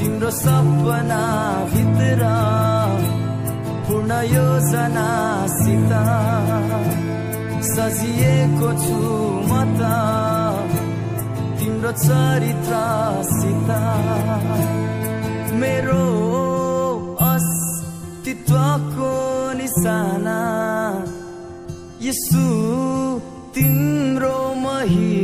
तिम्रो सपना भित्र पूर्ण योजनासित सजिएको छु म त तिम्रो चरित्रसित। मेरो अस्तित्वको निशाना यसु तिम्रो महिमा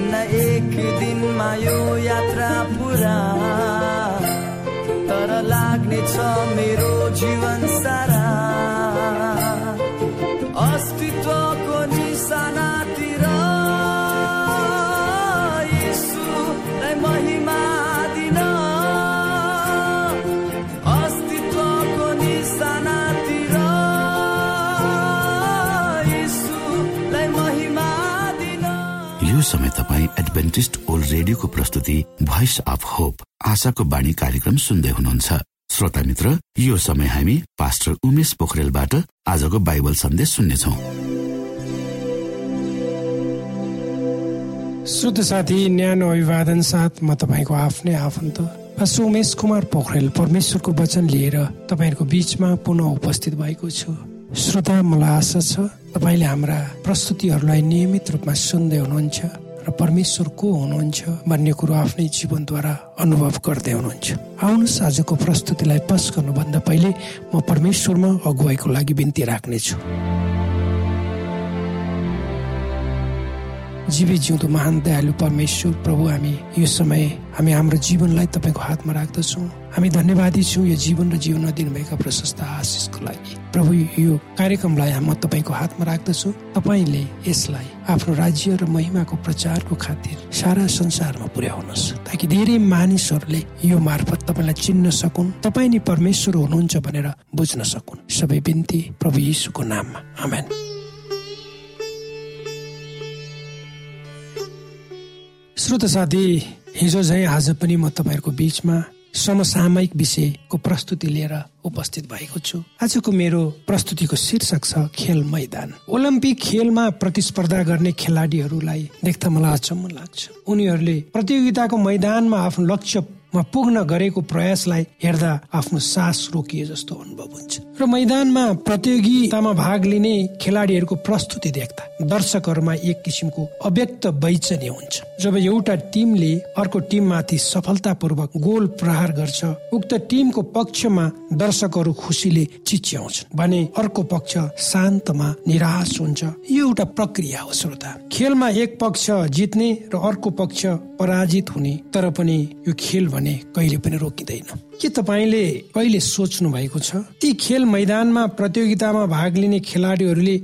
हुन्न एक दिनमा यो यात्रा पुरा। तर लाग्ने छ मेरो जीवन एडभेन्टिस्ट ओल्ड रेडियोको प्रस्तुति भोइस अफ होप। आशाको बाणी कार्यक्रम सुन्दै हुनुहुन्छ। श्रोता मित्र यो समय हामी पास्टर उमेश पोखरेलबाट आजको बाइबल सन्देश सुन्नेछौ। शुद्ध साथी न्यानो अभिवादन साथ म तपाईँको आफ्नै आफन्त पास्टर उमेश कुमार पोखरेल परमेश्वरको वचन लिएर तपाईँहरूको बिचमा पुनः उपस्थित भएको छु। श्रोता मलाई आशा छ तपाईँले हाम्रा प्रस्तुतिहरूलाई नियमित रूपमा सुन्दै हुनुहुन्छ। र परमेश्वर को हुनुहुन्छ भन्ने कुरो आफ्नै जीवनद्वारा अनुभव गर्दै हुनुहुन्छ। आउनुहोस् आजको प्रस्तुतिलाई पस गर्नुभन्दा पहिले म परमेश्वरमा अगुवाईको लागि बिन्ती राख्नेछु। जीवी जिउँदो महान दयालु परमेश्वर प्रभु हामी यो समय हामी हाम्रो जीवनलाई तपाईँको हातमा राख्दछौँ। हामी धन्यवादी छौँ यो जीवन र जीवनमा दिनुभएका प्रशस्त आशिषको लागि। प्रभु यो कार्यक्रमलाई म तपाईँको हातमा राख्दछु। तपाईँले यसलाई आफ्नो राज्य र महिमाको प्रचारको खातिर सारा संसारमा पुर्याउनुहोस्। ताकि धेरै मानिसहरूले यो मार्फत तपाईँलाई चिन्न सकुन् तपाईँ नि परमेश्वर हुनुहुन्छ भनेर बुझ्न सकुन्। सबै बिन्ती प्रभु यीशुको नाममा। आमेन। श्रोत साथी हिजो झै आज पनि म तपाईँहरूको बिचमा समसामयिक विषयको प्रस्तुति लिएर उपस्थित भएको छु। आजको मेरो प्रस्तुतिको शीर्षक छ खेल मैदान। ओलम्पिक खेलमा प्रतिस्पर्धा गर्ने खेलाडीहरूलाई देख्दा मलाई अचम्म लाग्छ। उनीहरूले प्रतियोगिताको मैदानमा आफ्नो लक्ष्यमा पुग्न गरेको प्रयासलाई हेर्दा आफ्नो सास रोकिए जस्तो अनुभव हुन्छ। र मैदानमा प्रतियोगितामा भाग लिने खेलाडीहरूको प्रस्तुति देख्दा दर्शकहरूमा एक किसिमको अव्यक्त बैचनी हुन्छ। जब एउटा टिमले अर्को टिममाथि सफलतापूर्वक गोल प्रहार गर्छ उक्त टिमको पक्षमा दर्शकहरू खुसीले चिच्याउँछन् भने अर्को पक्ष शान्तमा निराश हुन्छ। यो एउटा प्रक्रिया हो श्रोता। खेलमा एक पक्ष जित्ने र अर्को पक्ष पराजित हुने तर पनि यो खेल भने कहिले पनि रोकिँदैन। के तपाईँले कहिले सोच्नु भएको छ? ती खेल मैदानमा प्रतियोगितामा भाग लिने खेलाडीहरूले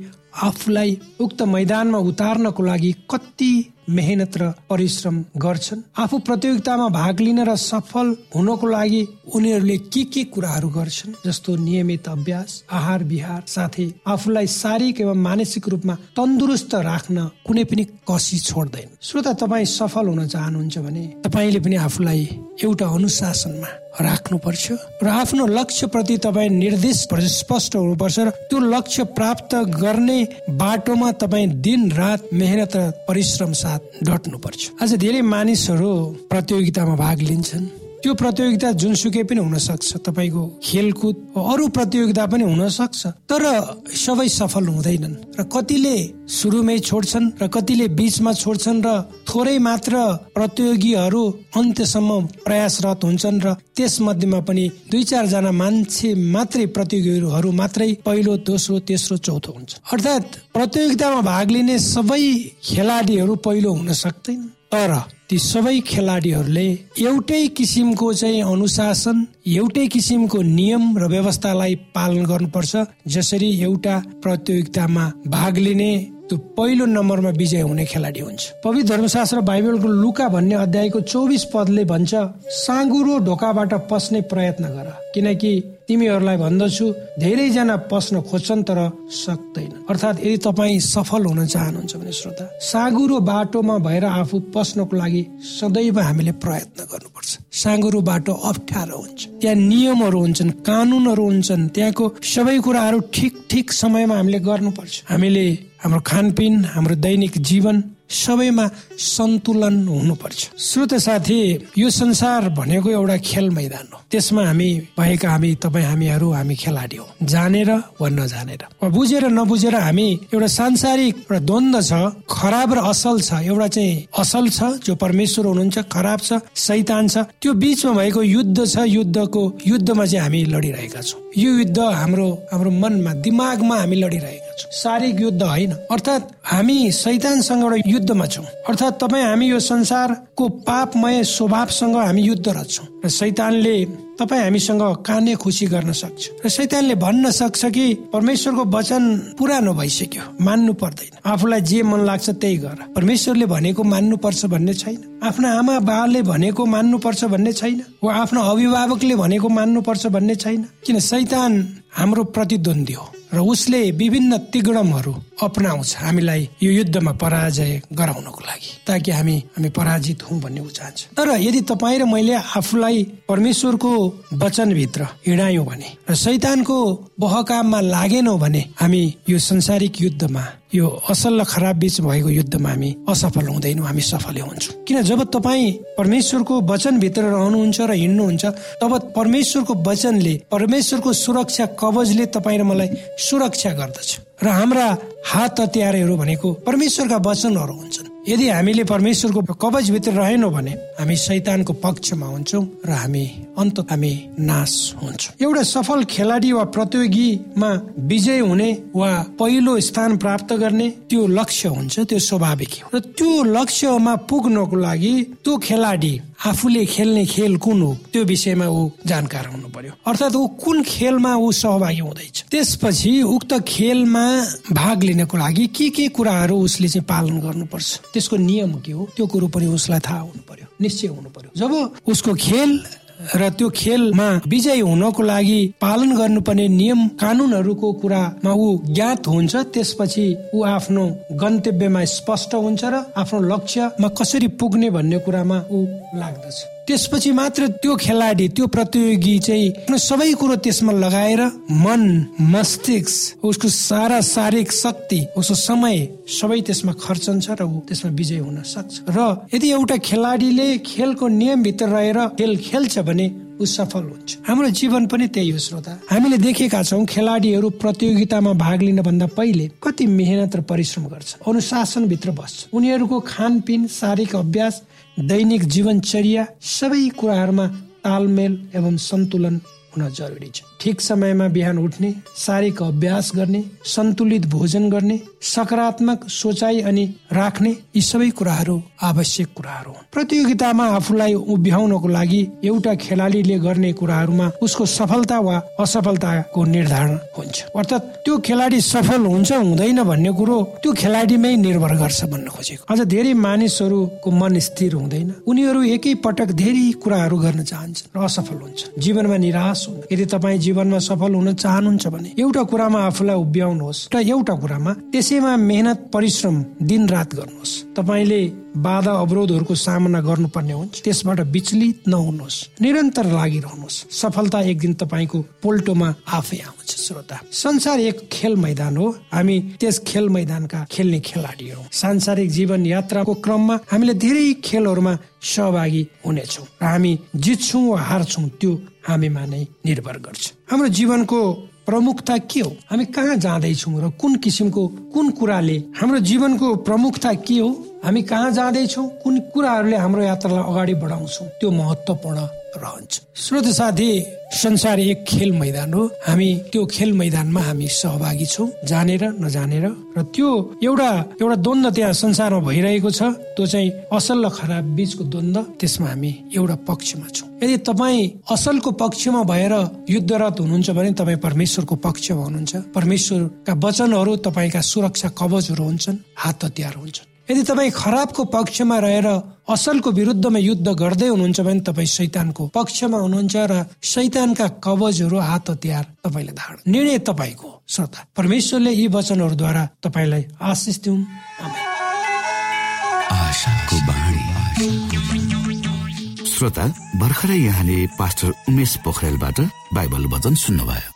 आफूलाई उक्त मैदानमा उतार्नको लागि कति मेहनत र परिश्रम गर्छन्। आफू प्रतियोगितामा भाग लिन र सफल हुनको लागि उनीहरूले के के कुराहरू गर्छन् जस्तो नियमित अभ्यास आहार विहार साथै आफूलाई शारीरिक एवं मानसिक रूपमा तन्दुरुस्त राख्न कुनै पनि कसी छोड्दैन। श्रोता तपाईँ सफल हुन चाहनुहुन्छ भने तपाईँले पनि आफूलाई एउटा अनुशासनमा राख्नुपर्छ र आफ्नो लक्ष्य प्रति तपाईँ निर्देश स्पष्ट हुनुपर्छ र त्यो लक्ष्य प्राप्त गर्ने बाटोमा तपाईँ दिन रात मेहनत र परिश्रम साथ डट्नुपर्छ। आज धेरै मानिसहरू प्रतियोगितामा भाग लिन्छन्। त्यो प्रतियोगिता जुनसुकै पनि हुन सक्छ तपाईँको खेलकुद अरू प्रतियोगिता पनि हुन सक्छ तर सबै सफल हुँदैनन् र कतिले सुरुमै छोड्छन् र कतिले बिचमा छोड्छन् र थोरै मात्र प्रतियोगीहरू अन्त्यसम्म प्रयासरत हुन्छन् र त्यस मध्येमा पनि दुई चारजना मान्छे मात्रै प्रतियोगीहरू मात्रै पहिलो दोस्रो तेस्रो चौथो हुन्छ। अर्थात् प्रतियोगितामा भाग लिने सबै खेलाडीहरू पहिलो हुन सक्दैन तर ती सबै खेलाडीहरूले एउटै किसिमको चाहिँ अनुशासन एउटै किसिमको नियम र व्यवस्थालाई पालन गर्नुपर्छ जसरी एउटा प्रतियोगितामा भाग लिने त्यो पहिलो नम्बरमा विजय हुने खेलाडी हुन्छ। पवित्र धर्मशास्त्र बाइबलको लुका भन्ने अध्यायको चौबिस पदले भन्छ साँगुरो ढोकाबाट पस्ने प्रयत्न गर किनकि तिमीहरूलाई भन्दछु धेरैजना पस्न खोज्छन् तर सक्दैन अर्थात् यदि तपाईँ सफल हुन चाहनुहुन्छ भने श्रोता साँगुरो बाटोमा भएर आफू पस्नको लागि सदैव हामीले प्रयत्न गर्नुपर्छ। साँगुरो बाटो अप्ठ्यारो हुन्छ। त्यहाँ नियमहरू हुन्छन् कानुनहरू हुन्छन् त्यहाँको सबै कुराहरू ठिक ठिक समयमा हामीले गर्नुपर्छ। हामीले हाम्रो खानपिन हाम्रो दैनिक जीवन सबैमा सन्तुलन हुनुपर्छ। श्रोत साथी यो संसार भनेको एउटा खेल मैदान हो। त्यसमा हामी भएका हामी तपाईँ हामीहरू हामी खेलाडी हो। जानेर वा नजानेर। बुझेर नबुझेर हामी एउटा सांसारिक एउटा द्वन्द छ खराब र असल छ। एउटा चाहिँ असल छ जो परमेश्वर हुनुहुन्छ खराब छ सैतान छ। त्यो बिचमा भएको युद्ध छ युद्धको युद्धमा चाहिँ हामी लडिरहेका छौँ। यो युद्ध हाम्रो हाम्रो मनमा दिमागमा हामी लडिरहेका छौँ। शारीरिक युद्ध होइन। अर्थात् हामी सैतानसँग एउटा युद्धमा छौँ। अर्थात् तपाईँ हामी यो संसारको पापमय स्वभावसँग हामी युद्धरत छौँ। र सैतानले तपाईँ हामीसँग काने खुसी गर्न सक्छ। र सैतानले भन्न सक्छ कि परमेश्वरको वचन पुरानो भइसक्यो मान्नु पर्दैन। आफूलाई जे मन लाग्छ त्यही गर। परमेश्वरले भनेको मान्नु पर्छ भन्ने छैन। आफ्ना आमा बाले भनेको मान्नु पर्छ भन्ने छैन। वा आफ्नो अभिभावकले भनेको मान्नु पर्छ भन्ने छैन। किन सैतान हाम्रो प्रतिद्वन्दी हो। र उसले विभिन्न तिगडमहरू अपनाउँछ। हामीलाई यो युद्धमा पराजय गराउनको लागि ताकि हामी हामी पराजित हौ भन्ने ऊ चाहन्छ। तर यदि तपाईँ र मैले आफूलाई परमेश्वरको वचनभित्र हिँडायौँ भने र सैतानको बहकाममा लागेनौ भने हामी यो संसारिक युद्धमा यो असल र खराब बिच भएको युद्धमा हामी असफल हुँदैनौँ हामी सफलै हुन्छौँ। किन जब तपाईँ परमेश्वरको वचनभित्र रहनुहुन्छ र हिँड्नुहुन्छ तब परमेश्वरको वचनले परमेश्वरको सुरक्षा कवचले तपाईँ र मलाई सुरक्षा गर्दछ। र हाम्रा हात हतियारहरू भनेको परमेश्वरका वचनहरू हुन्छन्। यदि हामीले परमेश्वरको कवचभित्र रहेनौँ भने हामी शैतानको पक्षमा हुन्छौँ र हामी अन्त हामी नाश हुन्छौँ। एउटा सफल खेलाडी वा प्रतियोगीमा विजय हुने वा पहिलो स्थान प्राप्त गर्ने त्यो लक्ष्य हुन्छ त्यो स्वाभाविक हो। र त्यो लक्ष्यमा पुग्नको लागि त्यो खेलाडी आफूले खेल्ने खेल कुन हो त्यो विषयमा ऊ जानकार हुनु पर्यो। अर्थात् ऊ कुन खेलमा ऊ सहभागी हुँदैछ। त्यसपछि उक्त खेलमा भाग लिनको लागि के के कुराहरू उसले चाहिँ पालन गर्नुपर्छ? त्यसको नियम के हो? त्यो कुरो पनि उसलाई थाहा हुनु पर्यो। निश्चय हुनु पर्यो। जब उसको खेल र त्यो खेलमा विजय हुनको लागि पालन गर्नुपर्ने नियम कानुनहरूको कुरामा ऊ ज्ञात हुन्छ। त्यसपछि ऊ आफ्नो गन्तव्यमा स्पष्ट हुन्छ र आफ्नो लक्ष्यमा कसरी पुग्ने भन्ने कुरामा ऊ लाग्दछ। त्यसपछि मात्र त्यो खेलाडी त्यो प्रतियोगी चाहिँ सबै कुरो त्यसमा लगाएर मन मस्तिष्क उसको सारा शारीरिक शक्ति उसको समय सबै त्यसमा खर्चन्छ र ऊ त्यसमा विजय हुन सक्छ। र यदि एउटा खेलाडीले खेलको नियमभित्र रहेर खेल खेल्छ भने ऊ सफल हुन्छ। हाम्रो जीवन पनि त्यही हो श्रोता। हामीले देखेका छौँ खेलाडीहरू प्रतियोगितामा भाग लिन भन्दा पहिले कति मेहनत र परिश्रम गर्छ अनुशासनभित्र बस्छ उनीहरूको खानपिन शारीरिक अभ्यास दैनिक जीवनचर्या सबै कुराहरूमा तालमेल एवं सन्तुलन हुन जरुरी छ। ठिक समयमा बिहान उठ्ने शारीरिक अभ्यास गर्ने सन्तुलित भोजन गर्ने सकारात्मक सोचाइ अनि राख्ने यी सबै कुराहरू आवश्यक कुराहरू प्रतियोगितामा आफूलाई उभ्याउनको लागि एउटा खेलाडीले गर्ने कुराहरूमा उसको सफलता वा असफलताको निर्धारण हुन्छ। अर्थात् त्यो खेलाडी सफल हुन्छ हुँदैन भन्ने कुरो त्यो खेलाडीमै निर्भर गर्छ भन्न खोजेको। अझ धेरै मानिसहरूको मन स्थिर हुँदैन। उनीहरू एकै पटक धेरै कुराहरू गर्न चाहन्छन् र असफल हुन्छ जीवनमा निराश हुन्छ यदि तपाईँ जीवनमा सफल हुन चाहनुहुन्छ भने एउटा कुरामा आफूलाई उभ्याउनुहोस् र एउटा कुरामा त्यसैमा मेहनत परिश्रम दिन रात गर्नुहोस्। तपाईँले बाधा अवरोधहरूको सामना गर्नुपर्ने हुन्छ। त्यसबाट विचलित नहुनुहोस्। निरन्तर लागिरहनुहोस्। सफलता एक दिन तपाईँको पोल्टोमा आफै आउँछ श्रोता। संसार एक खेल मैदान हो। हामी त्यस खेल मैदानका खेल्ने खेलाडी हौ। सांसारिक जीवन यात्राको क्रममा हामीले धेरै खेलहरूमा सहभागी हुनेछौँ। र हामी जित्छौँ वा हार्छौँ त्यो हामीमा नै निर्भर गर्छ। हाम्रो जीवनको प्रमुखता के हो? हामी कहाँ जाँदैछौँ र कुन किसिमको कुन कुराले हाम्रो जीवनको प्रमुखता के हो? हामी कहाँ जाँदैछौँ? कुन कुराहरूले हाम्रो यात्रालाई अगाडि बढाउँछौँ? त्यो महत्वपूर्ण रहन्छ। श्रोत साथी संसार एक खेल मैदान हो। हामी त्यो खेल मैदानमा हामी सहभागी छौँ जानेर नजानेर। र त्यो एउटा एउटा द्वन्द त्यहाँ संसारमा भइरहेको छ त्यो चाहिँ असल र खराब बिचको द्वन्द त्यसमा हामी एउटा पक्षमा छौँ। यदि तपाईँ असलको पक्षमा भएर युद्धरत हुनुहुन्छ भने तपाईँ परमेश्वरको पक्षमा हुनुहुन्छ। परमेश्वरका वचनहरू तपाईँका सुरक्षा कवचहरू हुन्छन् हात हतियार हुन्छन्। यदि तपाईँ खराबको पक्षमा रहेर असलको विरुद्धमा युद्ध गर्दै हुनुहुन्छ भने तपाईँ शैतानको पक्षमा हुनुहुन्छ र शैतानका कवजहरू हात हतियार तपाईँले धारण निर्णय तपाईँको श्रोता परमेश्वरले यी वचनहरूद्वारा तपाईँलाई आशिष दिउन्। श्रोता भर्खरै यहाँले पास्टर उमेश पोखरेलबाट बाइबल वचन सुन्नुभयो।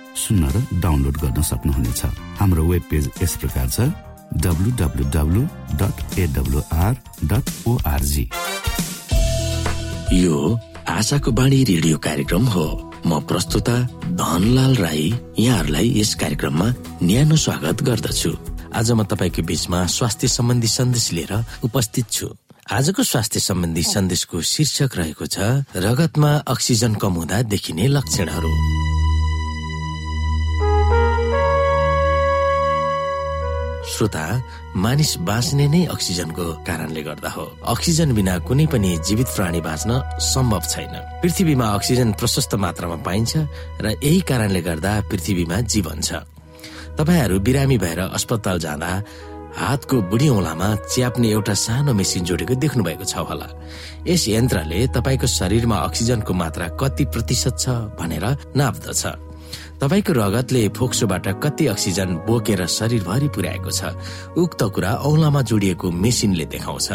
सुन्न र डाउनलोड गर्न सक्नुहुनेछ। हाम्रो वेब पेज यस प्रकार छ यो आशाको बाणी रेडियो कार्यक्रम हो। म प्रस्तुता धनलाल राई यहाँहरूलाई यस कार्यक्रममा न्यानो स्वागत गर्दछु। आज म तपाईँको बीचमा स्वास्थ्य सम्बन्धी सन्देश लिएर उपस्थित छु। आजको स्वास्थ्य सम्बन्धी सन्देशको शीर्षक रहेको छ रगतमा अक्सिजन कम हुँदा देखिने लक्षणहरू। श्रोता मानिस बाँच्ने नै अक्सिजनको कारणले गर्दा हो। अक्सिजन बिना कुनै पनि जीवित प्राणी बाँच्न सम्भव छैन। पृथ्वीमा अक्सिजन प्रशस्त मात्रामा पाइन्छ र यही कारणले गर्दा पृथ्वीमा जीवन छ। तपाईँहरू बिरामी भएर अस्पताल जाँदा हातको बुढी औलामा च्याप्ने एउटा सानो मेसिन जोडेको देख्नु भएको छ होला। यस यन्त्रले तपाईँको शरीरमा अक्सिजनको मात्रा कति प्रतिशत छ भनेर नाप्दछ। तपाईँको रगतले फोक्सोबाट कति अक्सिजन बोकेर शरीरभरि पुर्याएको छ उक्त कुरा औलामा जोडिएको मेसिनले देखाउँछ।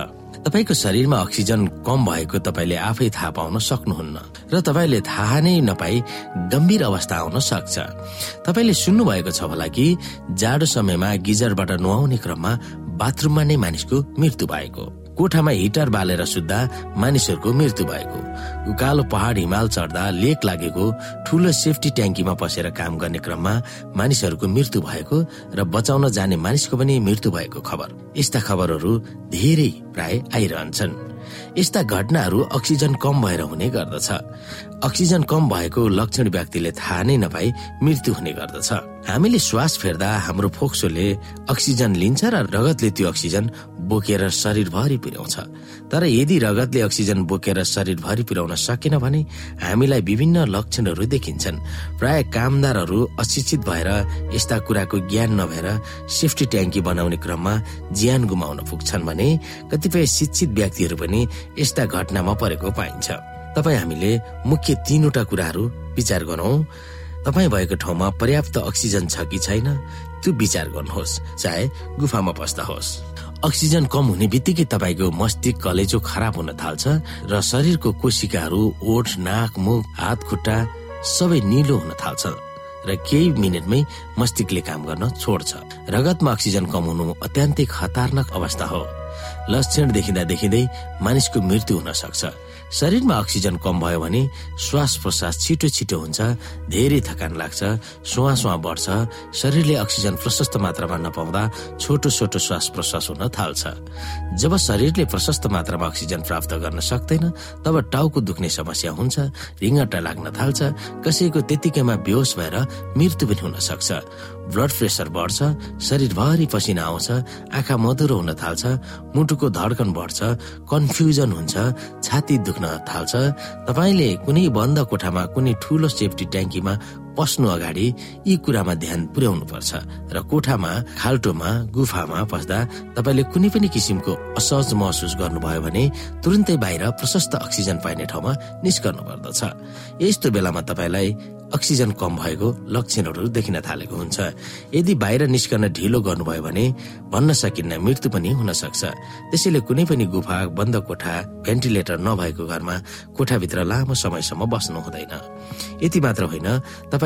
तपाईँको शरीरमा अक्सिजन कम भएको तपाईँले आफै थाहा पाउन सक्नुहुन्न र तपाईँले थाहा नै नपाई गम्भीर अवस्था आउन सक्छ। तपाईँले सुन्नुभएको छ होला कि जाडो समयमा गिजरबाट नुहाउने क्रममा बाथरुममा नै मानिसको मृत्यु भएको। कोठामा हिटर बालेर सुत्दा मानिसहरूको मृत्यु भएको। उकालो पहाड हिमाल चढ्दा लेक लागेको ठुलो सेफ्टी ट्याङ्कीमा पसेर काम गर्ने क्रममा मानिसहरूको मृत्यु भएको र बचाउन जाने मानिसको पनि मृत्यु भएको खबर। यस्ता खबरहरू धेरै प्राय आइरहन्छन्। यस्ता घटनाहरू अक्सिजन कम भएर हुने गर्दछ। अक्सिजन कम भएको लक्षण व्यक्तिले थाहा नै नपाई मृत्यु हुने गर्दछ। हामीले श्वास फेर्दा हाम्रो फोक्सोले अक्सिजन लिन्छ र रगतले त्यो अक्सिजन बोकेर शरीरभरि पुर्याउँछ तर यदि रगतले अक्सिजन बोकेर शरीरभरि पुर्याउन सकेन भने हामीलाई विभिन्न लक्षणहरू देखिन्छन्। प्राय कामदारहरू अशिक्षित भएर यस्ता कुराको ज्ञान नभएर सेफ्टी ट्याङ्की बनाउने क्रममा ज्यान गुमाउन पुग्छन् भने कतिपय शिक्षित व्यक्तिहरू पनि यस्ता घटनामा परेको पाइन्छ। तपाईँ हामीले मुख्य तीनवटा कुराहरू विचार गरौँ। तपाईँ भएको ठाउँमा पर्याप्त अक्सिजन छ कि छैन त्यो विचार गर्नुहोस् चाहे गुफामा बस्दा होस् अक्सिजन कम हुने बित्तिकै तपाईँको मस्तिष्क कलेजो खराब हुन थाल्छ र शरीरको कोशिकाहरू ओठ नाक मुख हात खुट्टा सबै निलो हुन थाल्छ र केही मिनटमै मस्तिष्कले काम गर्न छोड्छ। रगतमा अक्सिजन कम हुनु अत्यन्तै खतरनाक अवस्था हो। लक्षण देखिँदा देखिँदै मानिसको मृत्यु हुन सक्छ। शरीरमा अक्सिजन कम भयो भने श्वास प्रश्वास छिटो छिटो हुन्छ धेरै थकान लाग्छ सुहा सुहा बढ्छ शरीरले अक्सिजन प्रशस्त मात्रामा नपाउँदा छोटो छोटो श्वास प्रश्वास हुन थाल्छ। जब शरीरले प्रशस्त मात्रामा अक्सिजन प्राप्त गर्न सक्दैन तब टाउको दुख्ने समस्या हुन्छ रिङ्गटा लाग्न थाल्छ कसैको त्यतिकैमा बेहोस भएर मृत्यु पनि हुन सक्छ। ब्लड प्रेसर बढ्छ शरीरभरि पसिना आउँछ आँखा मधुरो हुन थाल्छ मुटुको धड्कन बढ्छ कन्फ्युजन हुन्छ छाती दुख्न थाल्छ। तपाईँले कुनै बन्द कोठामा कुनै ठुलो सेफ्टी ट्याङ्कीमा पस्नु अगाडि यी कुरामा ध्यान पुर्याउनु पर्छ र कोठामा खाल्टोमा गुफामा पस्दा तपाईँले कुनै पनि किसिमको असहज महसुस गर्नुभयो भने तुरन्तै बाहिर प्रशस्त अक्सिजन पाइने ठाउँमा निस्कनु पर्दछ। यस्तो बेलामा तपाईँलाई अक्सिजन कम भएको लक्षणहरू देखिन थालेको हुन्छ। यदि बाहिर निस्कन ढिलो गर्नुभयो भने भन्न सकिन्न मृत्यु पनि हुन सक्छ। त्यसैले कुनै पनि गुफा बन्द कोठा भेन्टिलेटर नभएको घरमा कोठाभित्र लामो समयसम्म बस्नु हुँदैन। यति मात्र होइन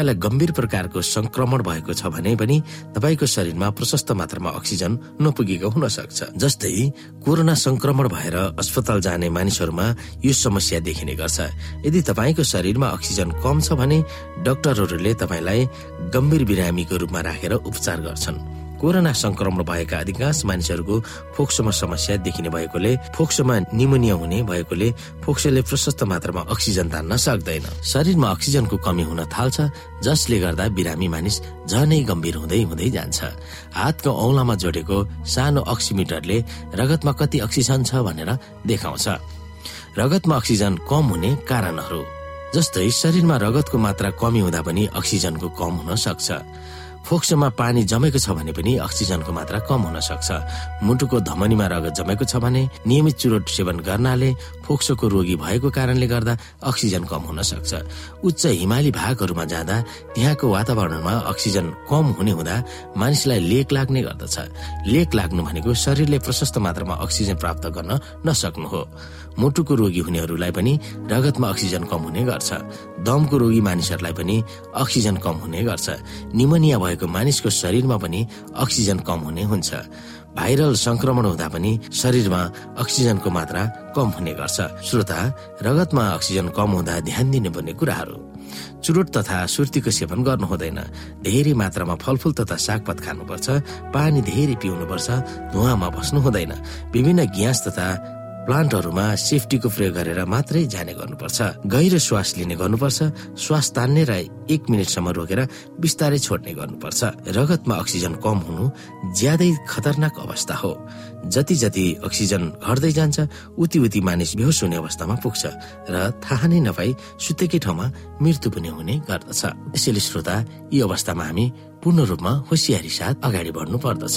तपाईँलाई गम्भीर प्रकारको संक्रमण भएको छ भने पनि तपाईँको शरीरमा प्रशस्त मात्रामा अक्सिजन नपुगेको हुन सक्छ जस्तै कोरोना संक्रमण भएर अस्पताल जाने मानिसहरूमा यो समस्या देखिने गर्छ। यदि तपाईँको शरीरमा अक्सिजन कम छ भने डाक्टरहरूले तपाईँलाई गम्भीर बिरामीको रूपमा राखेर उपचार गर्छन्। कोरोना संक्रमण भएका अधिकांश मानिसहरूको फोक्सोमा समस्या देखिने भएकोले फोक्सोमा निमोनिया हुने भएकोले फोक्सोले प्रशस्त मात्रामा अक्सिजन तान्न सक्दैन। शरीरमा अक्सिजनको कमी हुन थाल्छ जसले गर्दा बिरामी मानिस झनै गम्भीर हुँदै हुँदै जान्छ। हातको औलामा जोडेको सानो अक्सिमिटरले रगतमा कति अक्सिजन छ भनेर देखाउँछ। रगतमा अक्सिजन कम हुने कारणहरू जस्तै शरीरमा रगतको मात्रा कमी हुँदा पनि अक्सिजनको कम हुन सक्छ। फोक्सोमा पानी जमेको छ भने पनि अक्सिजनको मात्रा कम हुन सक्छ। मुटुको धमनीमा रगत जमेको छ भने नियमित चुरोट सेवन गर्नाले फोक्सोको रोगी भएको कारणले गर्दा अक्सिजन कम हुन सक्छ। उच्च हिमाली भागहरूमा जाँदा त्यहाँको वातावरणमा अक्सिजन कम हुने हुँदा मानिसलाई लेक लाग्ने गर्दछ। लेक लाग्नु भनेको शरीरले प्रशस्त मात्रामा अक्सिजन प्राप्त गर्न नसक्नु हो। मुटुको रोगी हुनेहरूलाई पनि रगतमा अक्सिजन कम हुने गर्छ। दमको रोगी मानिसहरूलाई पनि अक्सिजन कम हुने गर्छ। निमोनिया भएको मानिसको शरीरमा पनि अक्सिजन कम हुने हुन्छ। भाइरल संक्रमण हुँदा पनि शरीरमा अक्सिजनको मात्रा कम हुने गर्छ। श्रोता रगतमा अक्सिजन कम हुँदा ध्यान दिनुपर्ने कुराहरू। चुरोट तथा सुर्तीको सेवन गर्नु हुँदैन। धेरै मात्रामा फलफुल तथा सागपात खानुपर्छ। पानी धेरै पिउनुपर्छ। धुवामा बस्नु हुँदैन। विभिन्न ग्यास तथा प्लान्टहरूमा सेफ्टीको प्रयोग गरेर मात्रै जाने गर्नुपर्छ। गहिरो श्वास लिने गर्नुपर्छ। श्वास तान्ने र एक मिनटसम्म रोकेर बिस्तारै छोड्ने गर्नुपर्छ। रगतमा अक्सिजन कम हुनु ज्यादै खतरनाक अवस्था हो। जति जति अक्सिजन घट्दै जान्छ उति उति मानिस बेहोस हुने अवस्थामा पुग्छ र थाहा नै नपाई सुतेकै ठाउँमा मृत्यु पनि हुने गर्दछ। यसैले श्रोता यी अवस्थामा हामी पूर्ण रूपमा होसियारी साथ अगाडि बढ्नु पर्दछ।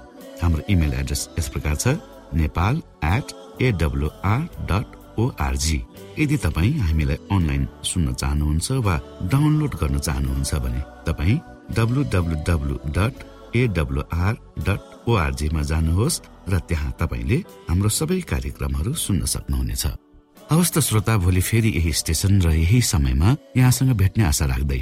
हाम्रो इमेल एड्रेस यस प्रकार छ Nepal at AWR dot ORG यदि तपाईँ हामीलाई अनलाइन सुन्न चाहनुहुन्छ वा डाउनलोड गर्न चाहनुहुन्छ भने तपाईँ W W W dot AWR dot ओआरजीमा जानुहोस् र त्यहाँ तपाईँले हाम्रो सबै कार्यक्रमहरू सुन्न सक्नुहुनेछ। हवस् त श्रोता भोलि फेरि यही स्टेशन र यही समयमा यहाँसँग भेट्ने आशा राख्दै